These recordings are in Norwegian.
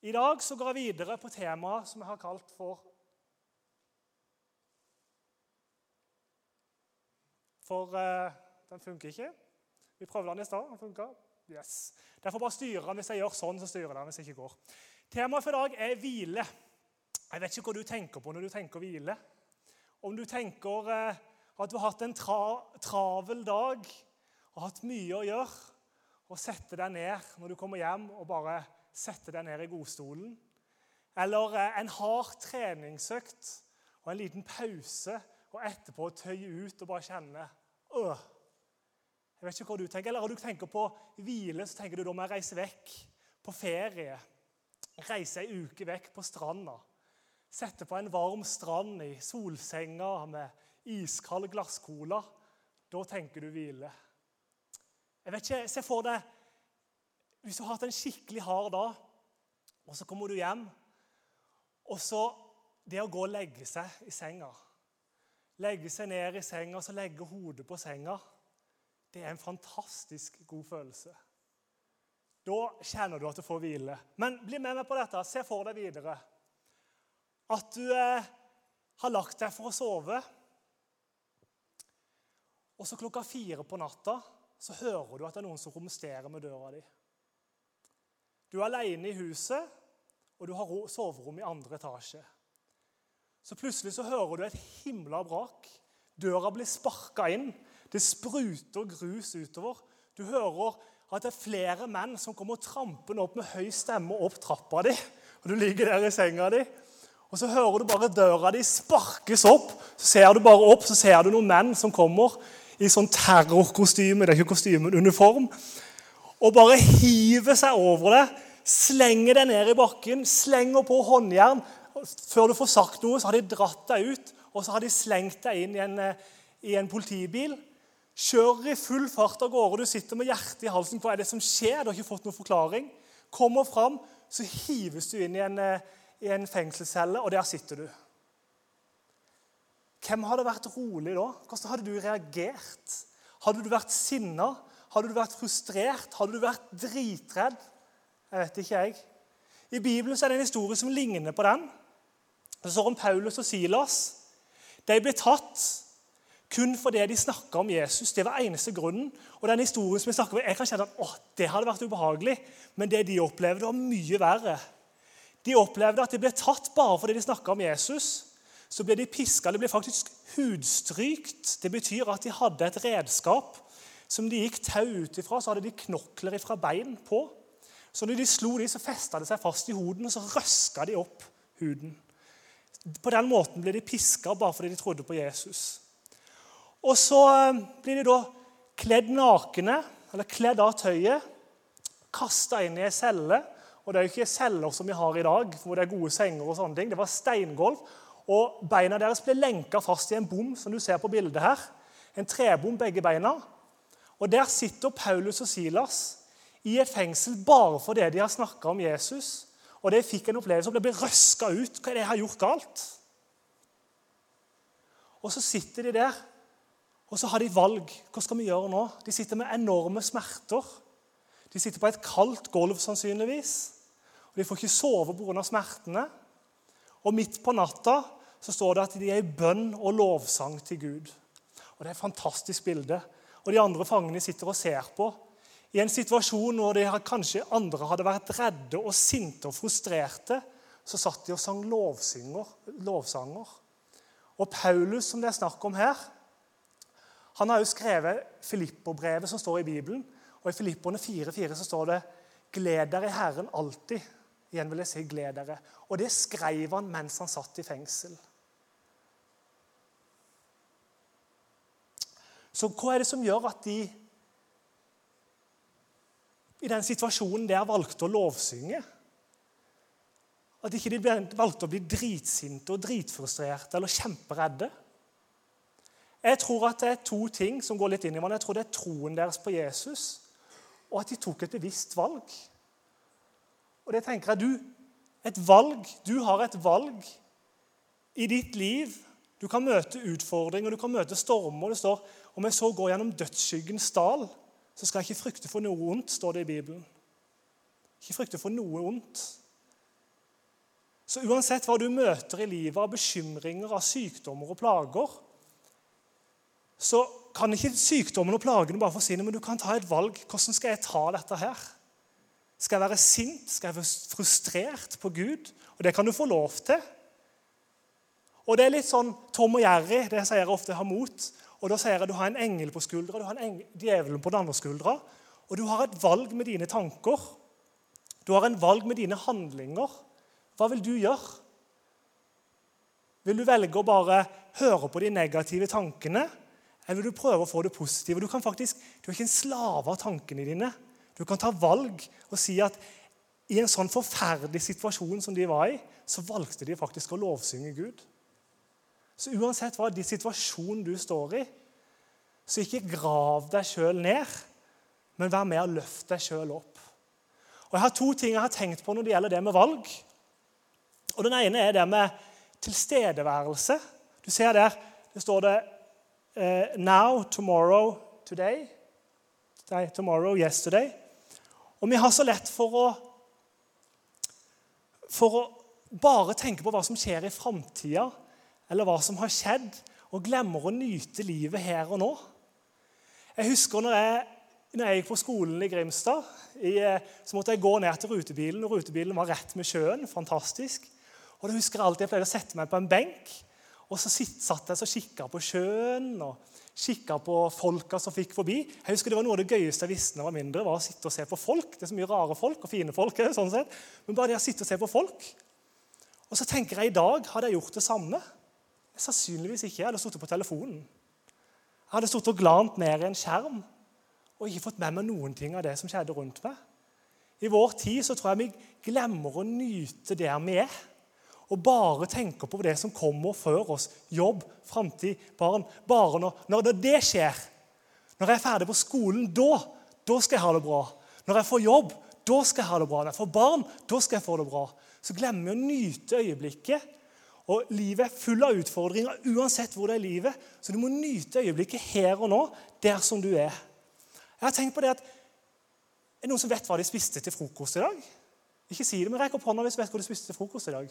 I dag så går jeg videre på temaet som jeg har kalt for For uh, den funker ikke. Vi prøvde den i stad. Den funka. Yes. Derfor bare styrer den. Hvis jeg gjør sånn, så styrer den. hvis jeg ikke går. Temaet for i dag er hvile. Jeg vet ikke hva du tenker på når du tenker hvile. Om du tenker uh, at du har hatt en tra travel dag og hatt mye å gjøre, og setter deg ned når du kommer hjem og bare setter deg ned i godstolen. Eller uh, en hard treningsøkt og en liten pause, og etterpå tøye ut og bare kjenne Åh. Jeg vet ikke hva du tenker. Eller har du tenker på hvile, så tenker du da må jeg reise vekk på ferie. Reise ei uke vekk på stranda. Sette på en varm strand i solsenga med iskald glasscola. Da tenker du hvile. Jeg vet ikke, Se for deg hvis du har hatt en skikkelig hard dag, og så kommer du hjem, og så det å gå og legge seg i senga Legge seg ned i senga så legge hodet på senga. Det er en fantastisk god følelse. Da kjenner du at du får hvile. Men bli med meg på dette. Se for deg videre at du eh, har lagt deg for å sove. Og så klokka fire på natta så hører du at det er noen som romsterer med døra di. Du er alene i huset, og du har soverom i andre etasje. Så plutselig så hører du et himla brak. Døra blir sparka inn. Det spruter grus utover. Du hører at det er flere menn som kommer trampende opp med høy stemme opp trappa di. Og Du ligger der i senga di, og så hører du bare døra di sparkes opp. Så ser du bare opp, så ser du noen menn som kommer i sånn terrorkostyme, det er ikke kostyme, uniform, og bare hiver seg over det. slenger deg ned i bakken, slenger på håndjern, før du får sagt noe, så har de dratt deg ut og så har de slengt deg inn i en, eh, i en politibil. Kjører i full fart av gårde. Du sitter med hjertet i halsen. Hva er det som skjer? Du har ikke fått noen forklaring. Kommer fram, så hives du inn i en, eh, i en fengselscelle, og der sitter du. Hvem hadde vært rolig da? Hvordan hadde du reagert? Hadde du vært sinna? Hadde du vært frustrert? Hadde du vært dritredd? Jeg vet ikke, jeg. I Bibelen er det en historie som ligner på den. Det står om Paulus og Silas. De ble tatt kun fordi de snakka om Jesus. Det var eneste grunnen. Og den historien som Jeg snakker om, jeg kan kjenne at å, det hadde vært ubehagelig, men det de opplevde, var mye verre. De opplevde at de ble tatt bare fordi de snakka om Jesus. Så ble de piska. De ble faktisk hudstrykt. Det betyr at de hadde et redskap som de gikk tau ut ifra. Så hadde de knokler ifra bein på. Så når de slo de, så festa det seg fast i hoden, og så røska de opp huden. På den måten ble de piska bare fordi de trodde på Jesus. Og så eh, blir de da kledd nakne, eller kledd av tøyet, kasta inn i ei celle. Og det er jo ikke celler som vi har i dag, hvor det er gode senger. og sånne ting. Det var steingulv. Og beina deres ble lenka fast i en bom, som du ser på bildet her. En trebom, begge beina. Og der sitter Paulus og Silas i et fengsel bare fordi de har snakka om Jesus. Og de fikk en opplevelse og ble røska ut. Hva er det jeg har gjort galt? Og så sitter de der, og så har de valg. Hva skal vi gjøre nå? De sitter med enorme smerter. De sitter på et kaldt gulv sannsynligvis. Og De får ikke sove pga. smertene. Og midt på natta så står det at de er i bønn og lovsang til Gud. Og Det er et fantastisk bilde. Og De andre fangene sitter og ser på. I en situasjon hvor de kanskje andre hadde vært redde og sinte og frustrerte, så satt de og sang lovsanger. Og Paulus, som det er snakk om her, han har jo skrevet Filipperbrevet som står i Bibelen. Og I Filipperne 4,4 så står det 'Gled dere i Herren alltid'. Igjen vil jeg si 'gled dere'. Og det skrev han mens han satt i fengsel. Så hva er det som gjør at de i den situasjonen der valgte å lovsynge. At ikke de valgte å bli dritsinte og dritfrustrerte eller kjemperedde. Jeg tror at det er to ting som går litt inn i hverandre. Jeg tror det er troen deres på Jesus, og at de tok et bevisst valg. Og det tenker jeg du, et valg, du har et valg i ditt liv. Du kan møte utfordringer, du kan møte stormer. Det står om jeg så går gjennom dødsskyggens dal, så skal jeg ikke frykte for noe ondt, står det i Bibelen. Ikke frykte for noe ondt. Så uansett hva du møter i livet av bekymringer, av sykdommer og plager, så kan ikke sykdommen og plagene bare forsvinne, men du kan ta et valg. Hvordan skal jeg ta dette her? Skal jeg være sint? Skal jeg være frustrert på Gud? Og det kan du få lov til. Og det er litt sånn Tom og Jerry, det sier jeg ofte, har mot. Og da sier jeg du har en engel på skuldra, du har en djevelen på den andre skuldra. Og du har et valg med dine tanker. Du har en valg med dine handlinger. Hva vil du gjøre? Vil du velge å bare høre på de negative tankene, eller vil du prøve å få det positive? Du, faktisk, du er ikke en slave av tankene dine. Du kan ta valg og si at i en sånn forferdelig situasjon som de var i, så valgte de faktisk å lovsynge Gud. Så uansett hva de situasjonen du står i, så ikke grav deg sjøl ned, men vær med og løft deg sjøl opp. Og Jeg har to ting jeg har tenkt på når det gjelder det med valg. Og Den ene er det med tilstedeværelse. Du ser der det står det uh, 'now, tomorrow, today'. Nei, 'Tomorrow, yesterday'. Og vi har så lett for å, for å bare tenke på hva som skjer i framtida, eller hva som har skjedd, og glemmer å nyte livet her og nå. Jeg husker når jeg, når jeg gikk på skolen i Grimstad, i, eh, så måtte jeg gå ned til rutebilen, og rutebilen var rett med sjøen. Fantastisk. Og da husker Jeg alltid jeg pleide å sette meg på en benk og så satt jeg og kikka på sjøen og kikka på folka som fikk forbi. Jeg husker Det var noe av det gøyeste jeg visste da jeg var mindre, var å sitte og se på folk. Det er så mye rare folk og fine folk. sånn sett. Men bare det å sitte og se på folk. Og så tenker jeg i dag hadde jeg gjort det samme. Sannsynligvis ikke. Jeg hadde sittet på telefonen. Jeg hadde sittet og glant ned i en skjerm og ikke fått med meg noen ting av det som skjedde rundt meg. I vår tid så tror jeg vi glemmer å nyte der vi er og bare tenker på det som kommer før oss. Jobb, framtid, barn. Bare når, når, det skjer, når jeg er ferdig på skolen, da, da skal jeg ha det bra. Når jeg får jobb, da skal jeg ha det bra. Når jeg får barn, da skal jeg få det bra. Så glemmer vi å nyte øyeblikket. Og Livet er full av utfordringer uansett hvor det er livet. Så du må nyte øyeblikket her og nå, der som du er. Jeg har tenkt på det at, Er det noen som vet hva de spiste til frokost i dag? Ikke si det, men Rekk opp hånda hvis du vet hva de spiste til frokost i dag.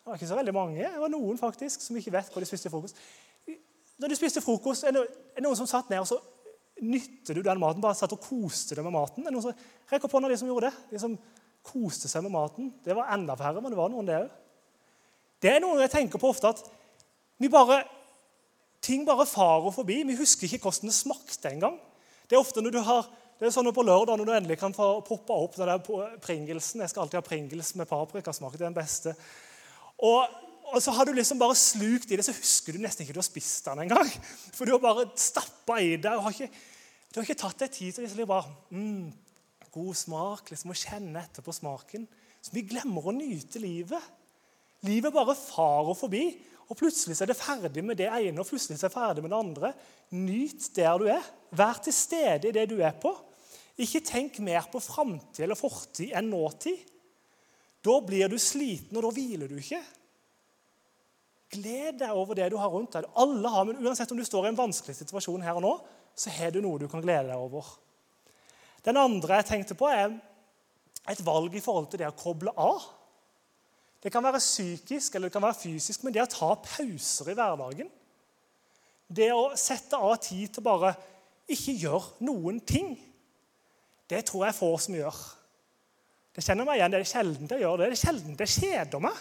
Det var ikke så veldig mange. Det var noen faktisk som ikke vet hva de spiste til frokost. Når du spiste frokost, er det noen som satt ned og så nytter du den maten? Bare satt og koste deg med maten? Er det noen som, Rekk opp hånda de som gjorde det. De som koste seg med maten. Det var enda færre, men det var noen, det òg. Det er noe jeg tenker på ofte, at vi bare, ting bare farer forbi. Vi husker ikke hvordan det smakte engang. Det er ofte når du har det er sånn på lørdag når du endelig kan få poppe opp den der pringelsen. Jeg skal alltid ha pringels med paprikasmak. Det er den beste. Og, og, så har du liksom bare slukt i det, så husker du nesten ikke du har spist den engang. For du har bare stappa i det. Du har ikke tatt deg tid til liksom bare mm, God smak. liksom Å kjenne etter på smaken. Så vi glemmer å nyte livet. Livet bare farer forbi. Og plutselig er det ferdig med det ene og plutselig er det ferdig med det andre. Nyt der du er. Vær til stede i det du er på. Ikke tenk mer på framtid eller fortid enn nåtid. Da blir du sliten, og da hviler du ikke. Gled deg over det du har rundt deg. Alle har, men Uansett om du står i en vanskelig situasjon her og nå, så har du noe du kan glede deg over. Den andre jeg tenkte på, er et valg i forhold til det å koble av. Det kan være psykisk eller det kan være fysisk, men det å ta pauser i hverdagen Det å sette av tid til bare ikke gjøre noen ting, det tror jeg få som gjør. Det kjenner meg igjen. Det er sjelden jeg gjør det. Det er sjelden jeg kjeder meg.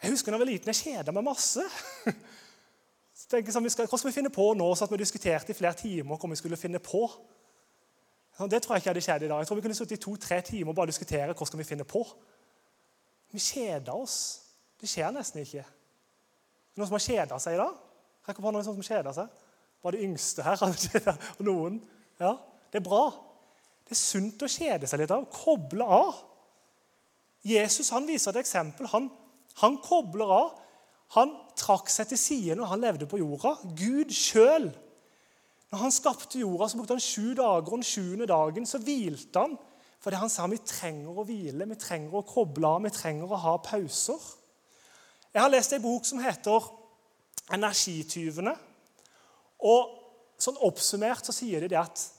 Jeg husker da jeg var liten, jeg kjeda meg masse. Så tenker jeg sånn, Hva skal vi finne på nå? Så at vi diskuterte i flere timer hva vi skulle finne på. Det tror jeg ikke hadde skjedd i dag. Jeg tror Vi kunne sittet i to-tre timer og bare diskutere hva skal vi finne på. Vi kjeder oss. Det skjer nesten ikke. Noen som har kjeda seg i dag? Rekk opp hånda som kjeder seg. Bare de yngste her. og noen. Ja, Det er bra. Det er sunt å kjede seg litt av. Koble av. Jesus han viser et eksempel. Han, han kobler av. Han trakk seg til side når han levde på jorda. Gud sjøl. Når han skapte jorda, så brukte han sju dager, og den sjuende dagen så hvilte han. Fordi han sa vi trenger å hvile, vi trenger å koble av, vi trenger å ha pauser. Jeg har lest en bok som heter 'Energityvene'. Og sånn Oppsummert så sier de det at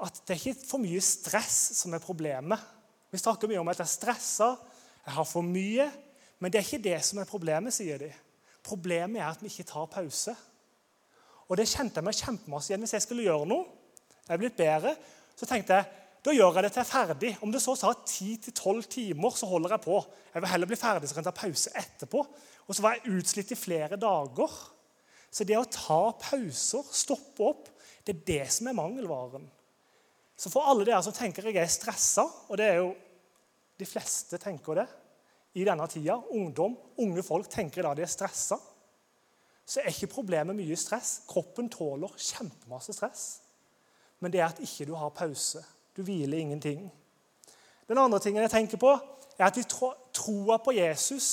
at det er ikke for mye stress som er problemet. Vi snakker mye om at jeg er stressa, jeg har for mye. Men det er ikke det som er problemet, sier de. Problemet er at vi ikke tar pause. Og det kjente jeg meg kjempemasse igjen. Hvis jeg skulle gjøre noe, jeg er blitt bedre, så tenkte jeg da gjør jeg det til jeg er ferdig. Om det så sa 10-12 timer, så holder jeg på. Jeg vil heller bli ferdig så kan jeg ta pause etterpå. Og så var jeg utslitt i flere dager. Så det å ta pauser, stoppe opp, det er det som er mangelvaren. Så for alle dere som tenker jeg er stressa, og det er jo de fleste tenker det i denne tida, ungdom, unge folk tenker da de er stressa, så er ikke problemet mye stress. Kroppen tåler kjempemasse stress. Men det er at ikke du har pause. Du hviler ingenting. Den andre tingen jeg tenker på, er at de tro, troa på Jesus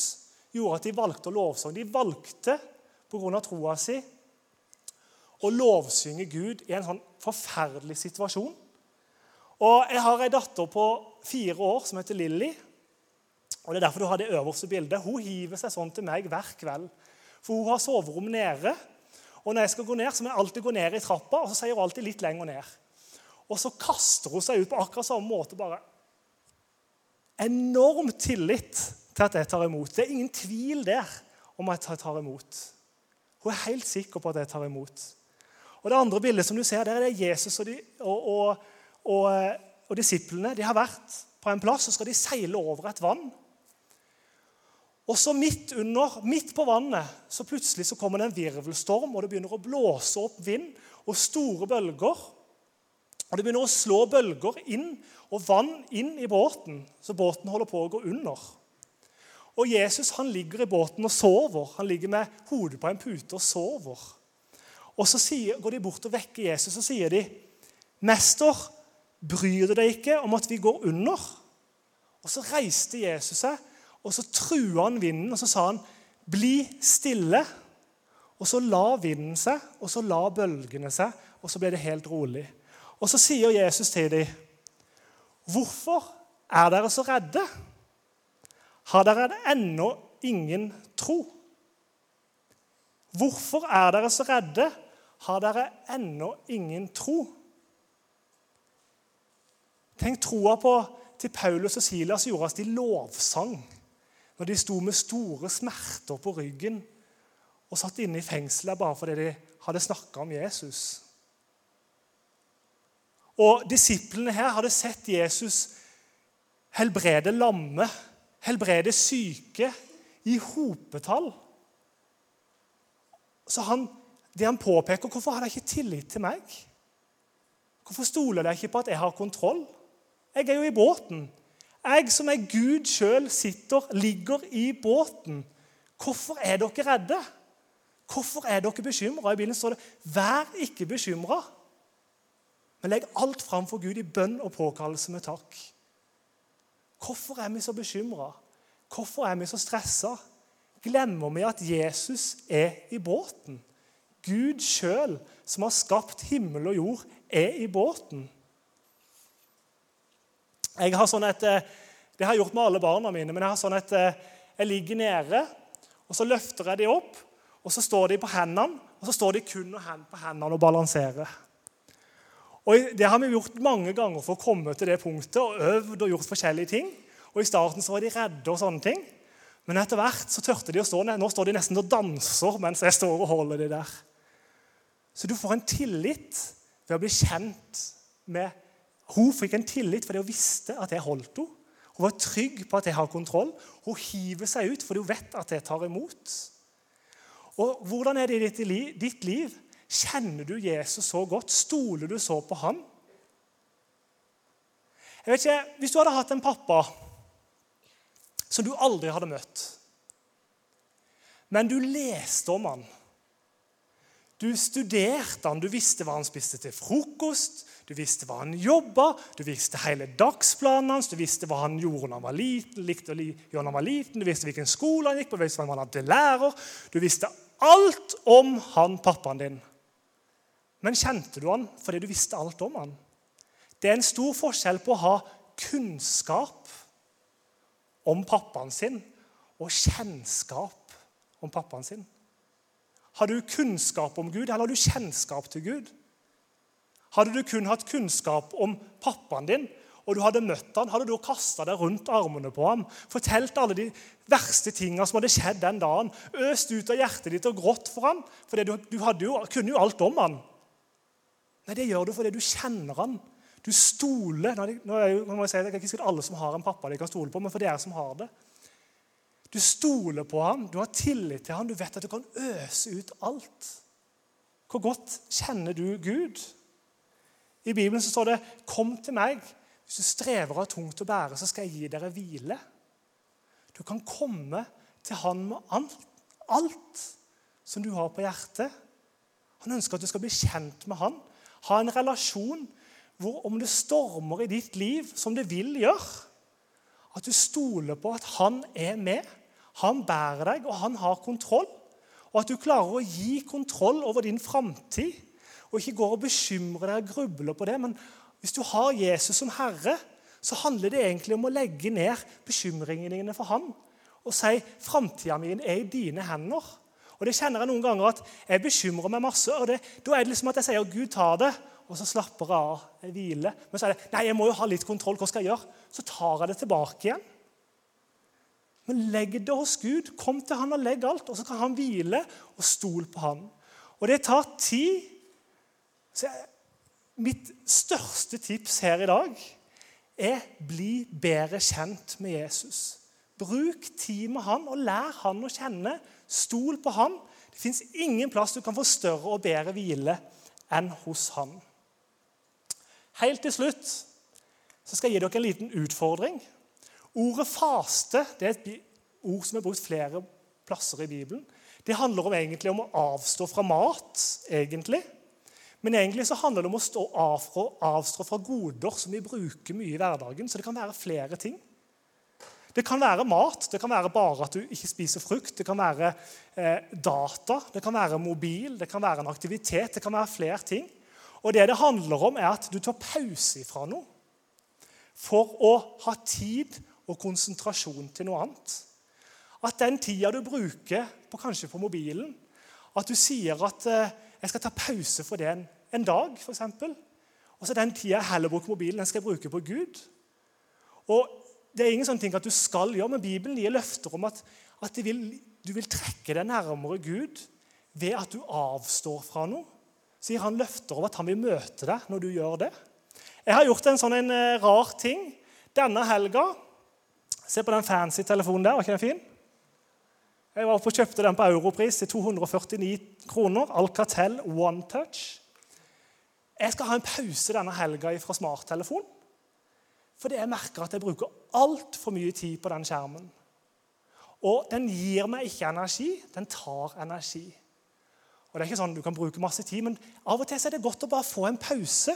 gjorde at de valgte å lovsynge. De valgte pga. troa si å lovsynge Gud i en sånn forferdelig situasjon. Og Jeg har ei datter på fire år som heter Lilly. Og det er derfor du har det øverste bildet. Hun hiver seg sånn til meg hver kveld. For hun har soverom nede. Og når jeg skal gå ned, så må jeg alltid gå ned i trappa, og så sier hun alltid litt lenger ned. Og så kaster hun seg ut på akkurat samme måte. bare Enorm tillit til at jeg tar imot. Det er ingen tvil der om at jeg tar imot. Hun er helt sikker på at jeg tar imot. Og Det andre bildet som du ser der, er det Jesus og, de, og, og, og, disiplene. De har vært på en plass, og skal de seile over et vann. Og så midt under, midt på vannet så plutselig så kommer det en virvelstorm, og det begynner å blåse opp vind og store bølger. Og Det begynner å slå bølger inn og vann inn i båten, så båten holder på å gå under. Og Jesus han ligger i båten og sover. Han ligger med hodet på en pute og sover. Og Så sier, går de bort og vekker Jesus og sier de, 'Mester, bryr du deg ikke om at vi går under?' Og Så reiste Jesus seg, og så trua han vinden, og så sa han, 'Bli stille.' Og Så la vinden seg, og så la bølgene seg, og så ble det helt rolig. Og så sier Jesus til dem, 'Hvorfor er dere så redde? Har dere ennå ingen tro?' Hvorfor er dere så redde? Har dere ennå ingen tro? Tenk troa på til Paulus og Silas gjorde at de lovsang når de sto med store smerter på ryggen og satt inne i fengselet bare fordi de hadde snakka om Jesus. Og Disiplene her hadde sett Jesus helbrede lamme, helbrede syke, i hopetall. Så han, det han påpeker, hvorfor har de ikke tillit til meg? Hvorfor stoler de ikke på at jeg har kontroll? Jeg er jo i båten. Jeg som er Gud sjøl, ligger i båten. Hvorfor er dere redde? Hvorfor er dere bekymra? I Bibelen står det 'vær ikke bekymra'. Men legg alt fram for Gud i bønn og påkallelse med takk. Hvorfor er vi så bekymra? Hvorfor er vi så stressa? Glemmer vi at Jesus er i båten? Gud sjøl, som har skapt himmel og jord, er i båten. Jeg har sånn et, eh, Det har jeg gjort med alle barna mine. men Jeg har sånn et, eh, jeg ligger nede, og så løfter jeg dem opp. og Så står de på hendene, og så står de kun på hendene og balanserer. Og Det har vi gjort mange ganger for å komme til det punktet og øvd og gjort forskjellige ting. Og I starten så var de redde, og sånne ting. men etter hvert så tørte de å stå ned. Nå står de nesten og danser mens jeg står og holder de der. Så du får en tillit ved å bli kjent med Hun fikk en tillit fordi hun visste at jeg holdt henne. Hun var trygg på at jeg har kontroll. Hun hiver seg ut fordi hun vet at jeg tar imot. Og Hvordan er det i ditt liv? Kjenner du Jesus så godt? Stoler du så på ham? Jeg vet ikke, Hvis du hadde hatt en pappa som du aldri hadde møtt, men du leste om han Du studerte han, du visste hva han spiste til frokost, du visste hva han jobba, du visste hele dagsplanen hans, du visste hva han gjorde når han var liten, likte å gjøre når han var liten, du visste hvilken skole han gikk på, du visste hva han hadde lærer Du visste alt om han pappaen din. Men kjente du han fordi du visste alt om han? Det er en stor forskjell på å ha kunnskap om pappaen sin og kjennskap om pappaen sin. Har du kunnskap om Gud, eller har du kjennskap til Gud? Hadde du kun hatt kunnskap om pappaen din og du hadde møtt han, hadde du kasta deg rundt armene på ham, fortalt alle de verste tinga som hadde skjedd den dagen, øst ut av hjertet ditt og grått for han, for du, du jo, kunne jo alt om han. Nei, det gjør du fordi du kjenner han. Du stoler nå er må jeg si, Det er ikke sikkert alle som har en pappa de kan stole på, men for dere som har det. Du stoler på ham, du har tillit til ham, du vet at du kan øse ut alt. Hvor godt kjenner du Gud? I Bibelen så står det 'Kom til meg'. Hvis du strever og har tungt å bære, så skal jeg gi dere hvile. Du kan komme til Han med alt, alt som du har på hjertet. Han ønsker at du skal bli kjent med Han, ha en relasjon hvor om det stormer i ditt liv, som det vil gjøre, at du stoler på at han er med, han bærer deg, og han har kontroll. Og at du klarer å gi kontroll over din framtid, og ikke går og bekymrer deg og grubler på det, men hvis du har Jesus som herre, så handler det egentlig om å legge ned bekymringene for han og si framtida mi er i dine hender. Og Det kjenner jeg noen ganger at jeg bekymrer meg masse. og det, Da er det liksom at jeg sier Gud tar det, og så slapper jeg av. Jeg hviler. Men så er det nei, jeg må jo ha litt kontroll. Hva skal jeg gjøre? Så tar jeg det tilbake igjen. Men legg det hos Gud. Kom til han og legg alt, og så kan han hvile og stole på han. Og det tar tid. Så Mitt største tips her i dag er bli bedre kjent med Jesus. Bruk tid med han og lær han å kjenne. Stol på han. Det fins ingen plass du kan få større og bedre hvile enn hos han. Helt til slutt så skal jeg gi dere en liten utfordring. Ordet faste det er et ord som er brukt flere plasser i Bibelen. Det handler om, egentlig om å avstå fra mat. egentlig. Men egentlig så handler det om å stå avstå, avstå fra goder som vi bruker mye i hverdagen. Så det kan være flere ting. Det kan være mat, det kan være bare at du ikke spiser frukt. Det kan være eh, data, det kan være mobil, det kan være en aktivitet. Det kan være flere ting. Og det det handler om, er at du tar pause fra noe for å ha tid og konsentrasjon til noe annet. At den tida du bruker på, kanskje på mobilen, at du sier at eh, jeg skal ta pause for det en, en dag, f.eks. Og så den tida jeg heller bruker mobilen, den skal jeg bruke på Gud. Og Det er ingen sånne ting at du skal gjøre, men Bibelen gir løfter om at, at vil, du vil trekke deg nærmere Gud ved at du avstår fra noe. Så gir han løfter om at han vil møte deg når du gjør det. Jeg har gjort en sånn en eh, rar ting denne helga. Se på den fancy telefonen der. Var ikke den fin? Jeg var oppe og kjøpte den på Europris til 249 kroner. Alcatel One Touch. Jeg skal ha en pause denne helga fra smarttelefon. Fordi jeg merker at jeg bruker altfor mye tid på den skjermen. Og den gir meg ikke energi, den tar energi. Og det er ikke sånn Du kan bruke masse tid, men av og til er det godt å bare få en pause.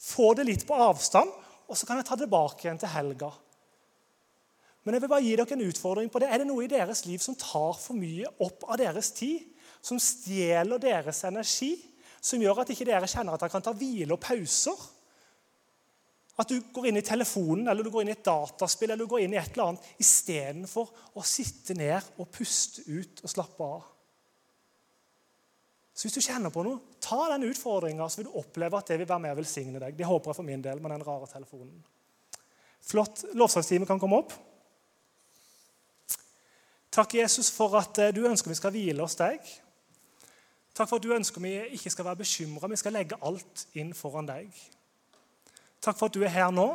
Få det litt på avstand, og så kan jeg ta det tilbake igjen til helga. Men jeg vil bare gi dere en utfordring på det. Er det noe i deres liv som tar for mye opp av deres tid? Som stjeler deres energi? Som gjør at ikke dere kjenner at dere kan ta hvile og pauser? At du går inn i telefonen eller du går inn i et dataspill eller du går inn i et eller annet istedenfor å sitte ned og puste ut og slappe av. Så hvis du kjenner på noe, ta den utfordringa, så vil du oppleve at det vil være med å velsigne deg. Det håper jeg for min del med den rare telefonen. Flott. Lovsangstime kan komme opp. Takk, Jesus, for at eh, du ønsker vi skal hvile hos deg. Takk for at du ønsker vi ikke skal være bekymra, vi skal legge alt inn foran deg. Takk for at du er her nå.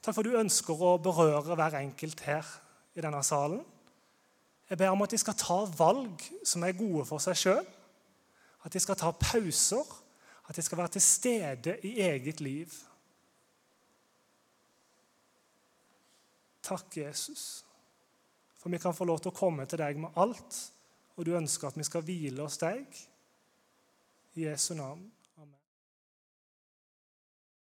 Takk for at du ønsker å berøre hver enkelt her i denne salen. Jeg ber om at de skal ta valg som er gode for seg sjøl. At de skal ta pauser. At de skal være til stede i eget liv. Takk, Jesus. For vi kan få lov til å komme til deg med alt, og du ønsker at vi skal hvile hos deg. I Jesu navn.